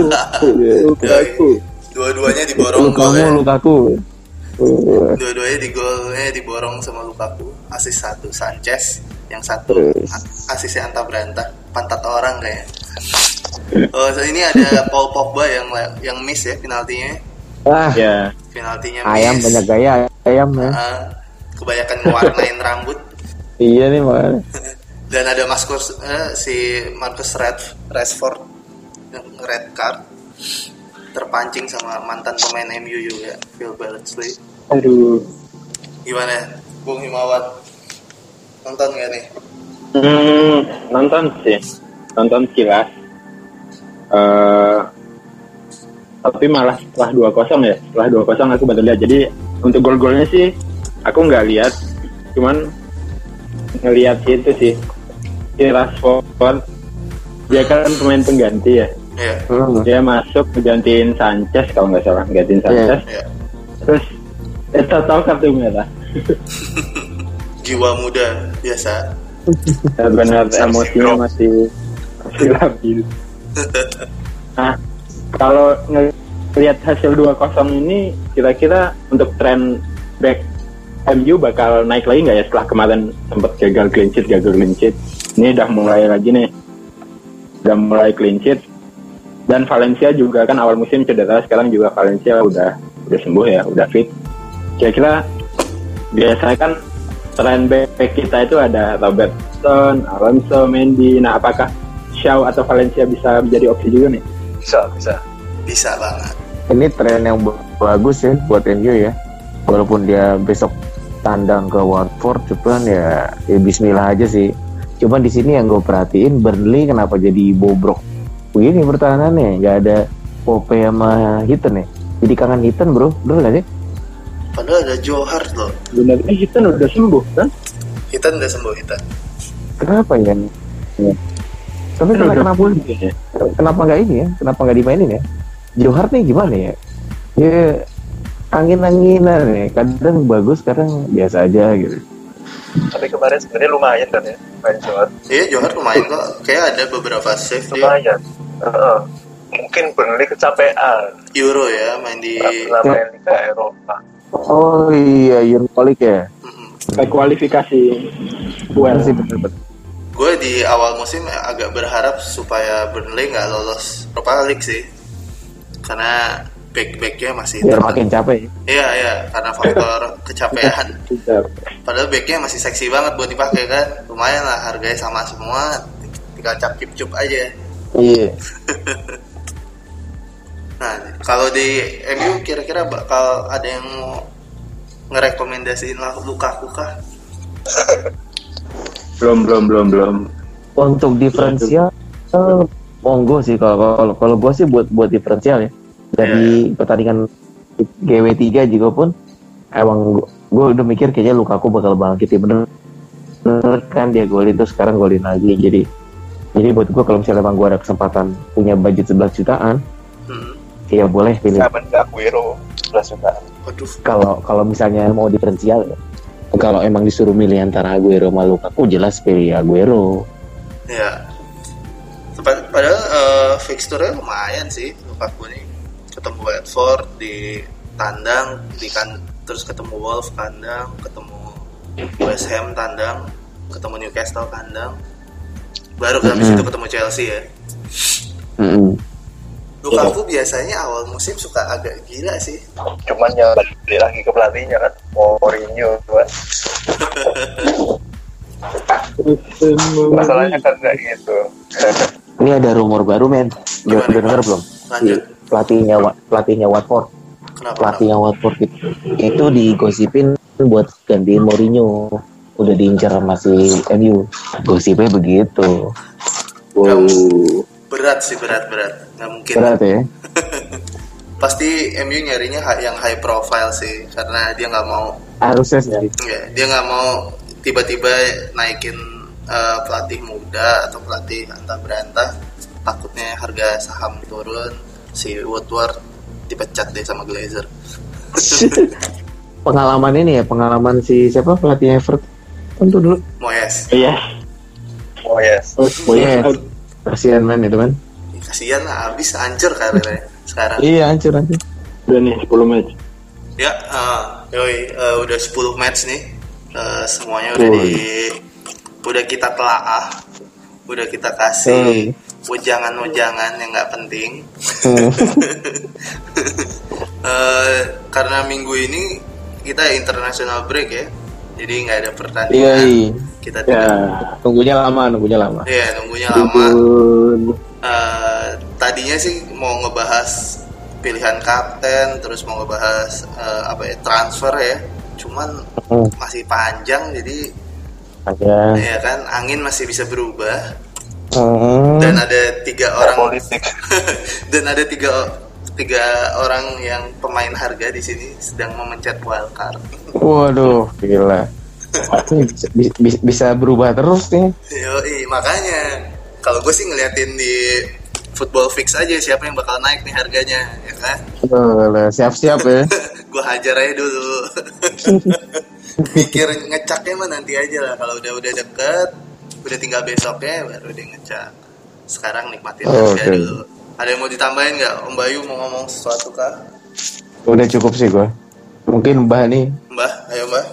Lukaku. dua-duanya diborong Lukaku, gol ya Lukaku. Dua-duanya di golnya diborong sama Lukaku asis satu Sanchez yang satu a- asisnya anta berantah pantat orang kayak oh so ini ada Paul Pogba yang yang miss ya penaltinya. Ah, Ya. penaltinya ayam miss banyak gaya ayam ya. Ah, kebanyakan mewarnain rambut. Iya nih makanya. dan ada Marcus eh, si Marcus Red Rashford yang red card. Terpancing sama mantan pemain MU juga Phil Bardsley Aduh. gimana Bung Himawan nonton gak nih Hmm, nonton sih. Nonton sekilas. Eh tapi malah setelah 2-0 ya. Setelah 2-0 aku baru lihat. Jadi untuk gol-golnya sih aku nggak lihat. Cuman ngelihat itu sih. Si Rashford dia kan pemain pengganti ya. ya Hmm. Dia masuk menggantiin Sanchez kalau nggak salah, gantiin Sanchez. ya Terus eh total kartu merah. Jiwa muda biasa. Ya, benar emosinya masih masih labil. Nah, kalau ngelihat hasil 2-0 ini kira-kira untuk tren back MU bakal naik lagi nggak ya setelah kemarin sempat gagal clean sheet, gagal clean sheet. ini udah mulai lagi nih. Udah mulai clean sheet. Dan Valencia juga kan awal musim cedera sekarang juga Valencia udah udah sembuh ya udah fit. Kira-kira biasanya kan tren back kita itu ada Robertson, Alonso, Mendy nah apakah Shaw atau Valencia bisa menjadi opsi juga nih bisa bisa Bisa banget. Ini tren yang ba- bagus ya buat MU ya. Walaupun dia besok tandang ke Watford, cuman ya, ya Bismillah aja sih. Cuman di sini yang gue perhatiin Burnley kenapa jadi bobrok begini pertahanannya, nggak ada Pope sama Hitton ya. Jadi kangen Hitton bro, bener gak sih? Padahal ada Johar loh. sebenarnya kita udah sembuh kan Hitan udah sembuh Hitan. Kenapa ya? ya. Tapi kenapa, kenapa, ya. kenapa nggak ini ya? Kenapa nggak dimainin ya? Johar nih gimana ya? Ya angin-anginan ya. Kadang bagus, kadang biasa aja gitu. tapi kemarin sebenarnya lumayan kan ya main Johar Iya Johar lumayan kok. Kayak ada beberapa save dia. lumayan Heeh. mungkin Burnley kecapean Euro ya main di. main Liga Eropa Oh iya, Euroleague ya. Kayak kualifikasi well Bener sih bener-bener. Gue di awal musim agak berharap supaya Burnley nggak lolos Europa League sih. Karena back-backnya masih Biar makin capek. ya. Iya iya karena faktor kecapean. Padahal backnya masih seksi banget buat dipakai kan. Lumayan lah harganya sama semua. Tinggal cap cip cup aja. Iya. Nah kalau di MU kira-kira bakal ada yang mau ngerekomendasiin lah Lukaku kah? belum belum belum belum. Untuk diferensial, monggo sih kalau kalau kalau gue sih buat buat diferensial ya. Dari pertandingan GW3 juga pun emang gue udah mikir kayaknya Lukaku bakal bangkit ya. Bener bener kan dia golin terus sekarang golin lagi. Jadi jadi buat gue kalau misalnya emang gue ada kesempatan punya budget 11 jutaan Hmm. ya boleh pilih sama Aguero 11 jutaan Waduh. kalau kalau misalnya mau diferensial ya. kalau emang disuruh milih antara Aguero sama Lukaku jelas pilih Aguero Ya. Pad- Padahal eh, fixture-nya lumayan sih Lukaku nih. Ketemu Watford di tandang, di kan terus ketemu Wolves kandang, ketemu West Ham tandang, ketemu Newcastle kandang. Baru habis Mhm. itu ketemu Chelsea ya. Mm-mm. Lukaku biasanya awal musim suka agak gila sih. cuman ya balik lagi ke pelatihnya kan Mourinho kan masalahnya kan kayak gitu Ini ada rumor baru men. Udah, denger belum? Lanjut. Pelatihnya pelatihnya Watford, Kenapa? pelatihnya Watford itu, itu digosipin buat gantiin Mourinho. Udah diincar sama si MU. Gosipnya begitu. Wow. Berat sih berat berat. Nggak mungkin. Berat ya. Pasti MU nyarinya yang high profile sih karena dia nggak mau Harusnya sih. Ya, dia nggak mau tiba-tiba naikin eh, pelatih muda atau pelatih antah berantah. Takutnya harga saham turun, si Woodward dipecat deh sama Glazer. Pengalaman ini ya, pengalaman si siapa pelatih Everton tuh dulu. Moyes, iya oh yes oh Yes. iya Kasihan men itu kan. kasihan lah, habis hancur karirnya sekarang. Iya hancur hancur. udah nih 10 match Ya, eh, yoi, eh, udah 10 match nih. Eh, semuanya udah di udah kita telaah. Udah kita kasih wejangan-wejangan yang nggak penting. Hmm. Eh, karena minggu ini kita international break ya. Jadi nggak ada pertandingan. iya. Kita ya tidak Nunggunya lama, nunggunya lama. Iya, nunggunya lama. Eh, tadinya sih mau ngebahas pilihan kapten, terus mau ngebahas eh, apa ya transfer ya. Cuman Hmm, masih panjang, jadi aja. ya kan angin masih bisa berubah. Hmm. Dan ada tiga orang politik dan ada tiga tiga orang yang pemain harga di sini sedang memencet wildcard. Waduh, gila. Bisa, bisa, bisa berubah terus nih. Yoi, makanya kalau gue sih ngeliatin di football fix aja siapa yang bakal naik nih harganya, ya kan? Alah, Siap-siap ya. gue hajar aja dulu mikir ngecaknya mah nanti aja lah kalau udah udah deket udah tinggal besoknya baru dia ngecak sekarang nikmatin Oh, oke. dulu ada yang mau ditambahin nggak Om Bayu mau ngomong sesuatu kah Udah cukup sih gua. Mungkin Mbah nih. Mbah ayo Mbah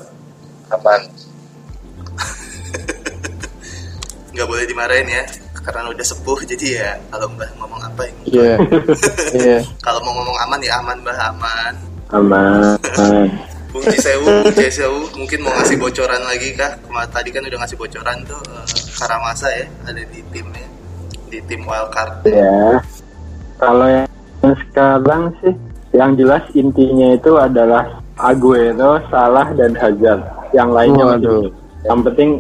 aman nggak boleh dimarahin ya karena udah sepuh jadi ya kalau mbah ngomong apa ya Iya. Iya. kalau mau ngomong aman ya aman mbah aman aman Bung Cisewu, Bung Cisewu mungkin mau ngasih bocoran lagi kah? Kemarin tadi kan udah ngasih bocoran tuh eh, Karamasa ya ada di timnya di tim wildcard. ya kalau yang sekarang sih yang jelas intinya itu adalah Aguero, Salah dan Hazard yang lainnya Waduh. masih yang penting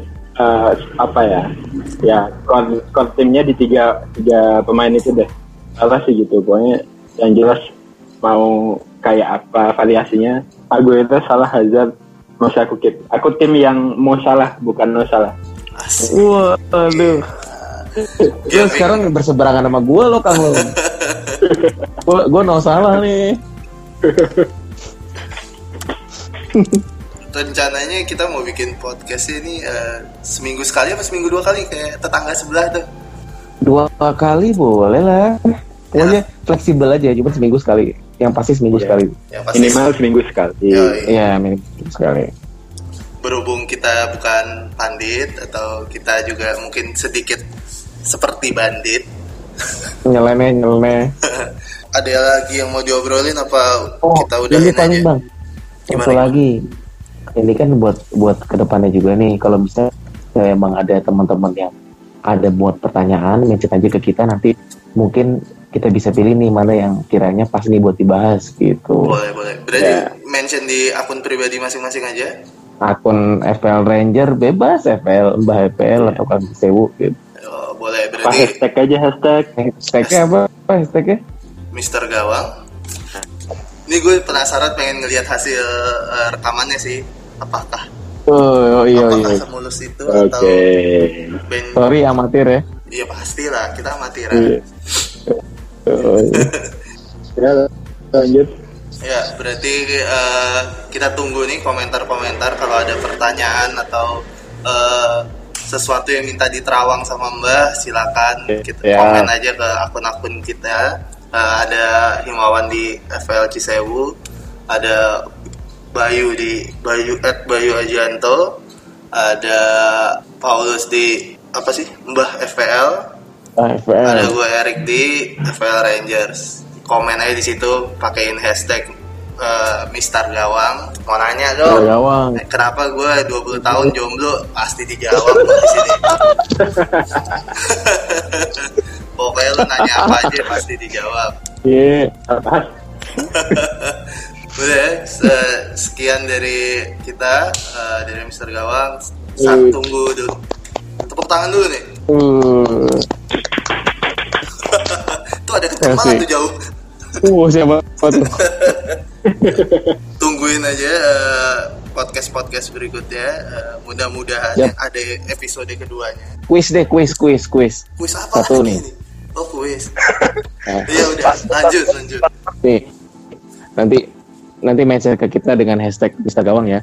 eh, apa ya ya core, core timnya di tiga tiga pemain itu deh apa sih gitu pokoknya yang jelas mau kayak apa variasinya Aguero, Salah, Hazard mau saya aku keep aku tim yang mau salah bukan mau salah Asik. Waduh. Lu Ya, sekarang berseberangan sama gue lo Kang lo. Gue gue no salah nih. rencananya kita mau bikin podcast ini eh, seminggu sekali apa seminggu dua kali kayak tetangga sebelah tuh. Dua kali boleh lah. Pokoknya fleksibel aja, cuma seminggu sekali. Yang pasti seminggu Iya. sekali. Yang pasti minimal seminggu sekali. Iya, minggu sekali. berhubung kita bukan pandit atau kita juga mungkin sedikit seperti bandit. Nyeleneh, nyeleneh. Ada lagi yang mau diobrolin apa Oh, kita udah ini paling bang. Gimana, Satu gimana? lagi. Ini kan buat buat ke depannya juga nih. Kalau bisa ya emang ada teman-teman yang ada buat pertanyaan, mention aja ke kita nanti mungkin kita bisa pilih nih mana yang kiranya pas nih buat dibahas gitu. Boleh, boleh. Berarti Ya. mention di akun pribadi masing-masing aja. Akun FPL Ranger bebas, FPL Mbah FPL atau kan Sewu gitu. Oh, boleh. apa Berarti hashtag aja hashtag Hashtagnya apa? Apa hashtagnya? Mister Gawang. Ini gue penasaran pengen ngelihat hasil eh, rekamannya sih. Apakah Oh, oh iya apakah iya. semulus itu oke atau band Sorry amatir ya. Iya pastilah kita amatiran. Iya. Oh, iya. ya lanjut Ya, berarti eh, kita tunggu nih komentar-komentar kalau ada pertanyaan atau eh, sesuatu yang minta diterawang sama Mbah, silakan kita Ya. komen aja ke akun-akun kita. Eh, ada Himawan di FL Cisewu, ada Bayu di Bayu at Bayu Ajanto, ada Paulus di apa sih Mbah FPL, Ah, FPL. ada gue Erik di FPL Rangers. Komen aja di situ, pakein hashtag eh, Mister Gawang. Mau nanya dong, gawang. kenapa gue 20 tahun jomblo pasti dijawab di sini. Pokoknya lu nanya apa aja pasti dijawab. Iya. apa Udah, se- sekian dari kita eh, dari Mister Gawang. Saat Hmm. tunggu dulu. Tepuk tangan dulu nih. Uh, Tuh ada kenceng banget tuh jauh. uh siapa tuh? tungguin aja eh, podcast-podcast berikutnya. Eh, mudah-mudahan Yap. ada episode keduanya. Quiz deh, quiz, quiz, quiz. Kuis apa Satu nih. nih? Oh kuis. Eh, Iya udah, lanjut lanjut. nih, nanti nanti mention ke kita dengan hashtag Mister Gawang ya.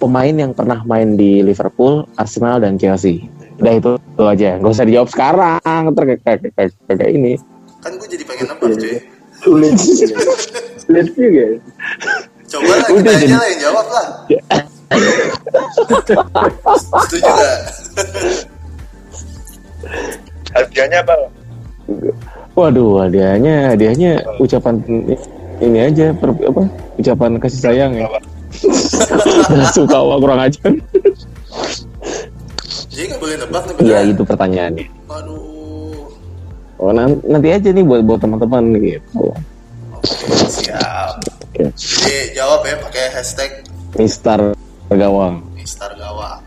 Pemain yang pernah main di Liverpool, Arsenal dan Chelsea. Udah itu, itu aja. Gak usah dijawab sekarang. Ntar kayak, kayak, kayak, kayak ini. Kan gue jadi pengen nebak cuy. sulit sulit juga Coba lah kita aja lah yang jawab lah. Setuju gak? hadiahnya apa Waduh, hadiahnya, hadiahnya ucapan ini aja, per, apa? Ucapan kasih sayang ya. Suka wah kurang aja. Jadi gak boleh nebak nih Iya, beneran. itu pertanyaannya. Aduh. Oh, nan- nanti aja nih buat buat teman-teman gitu. Oke, siap. Oke. Jadi jawab ya pakai hashtag Mister Gawang. Mister Gawang.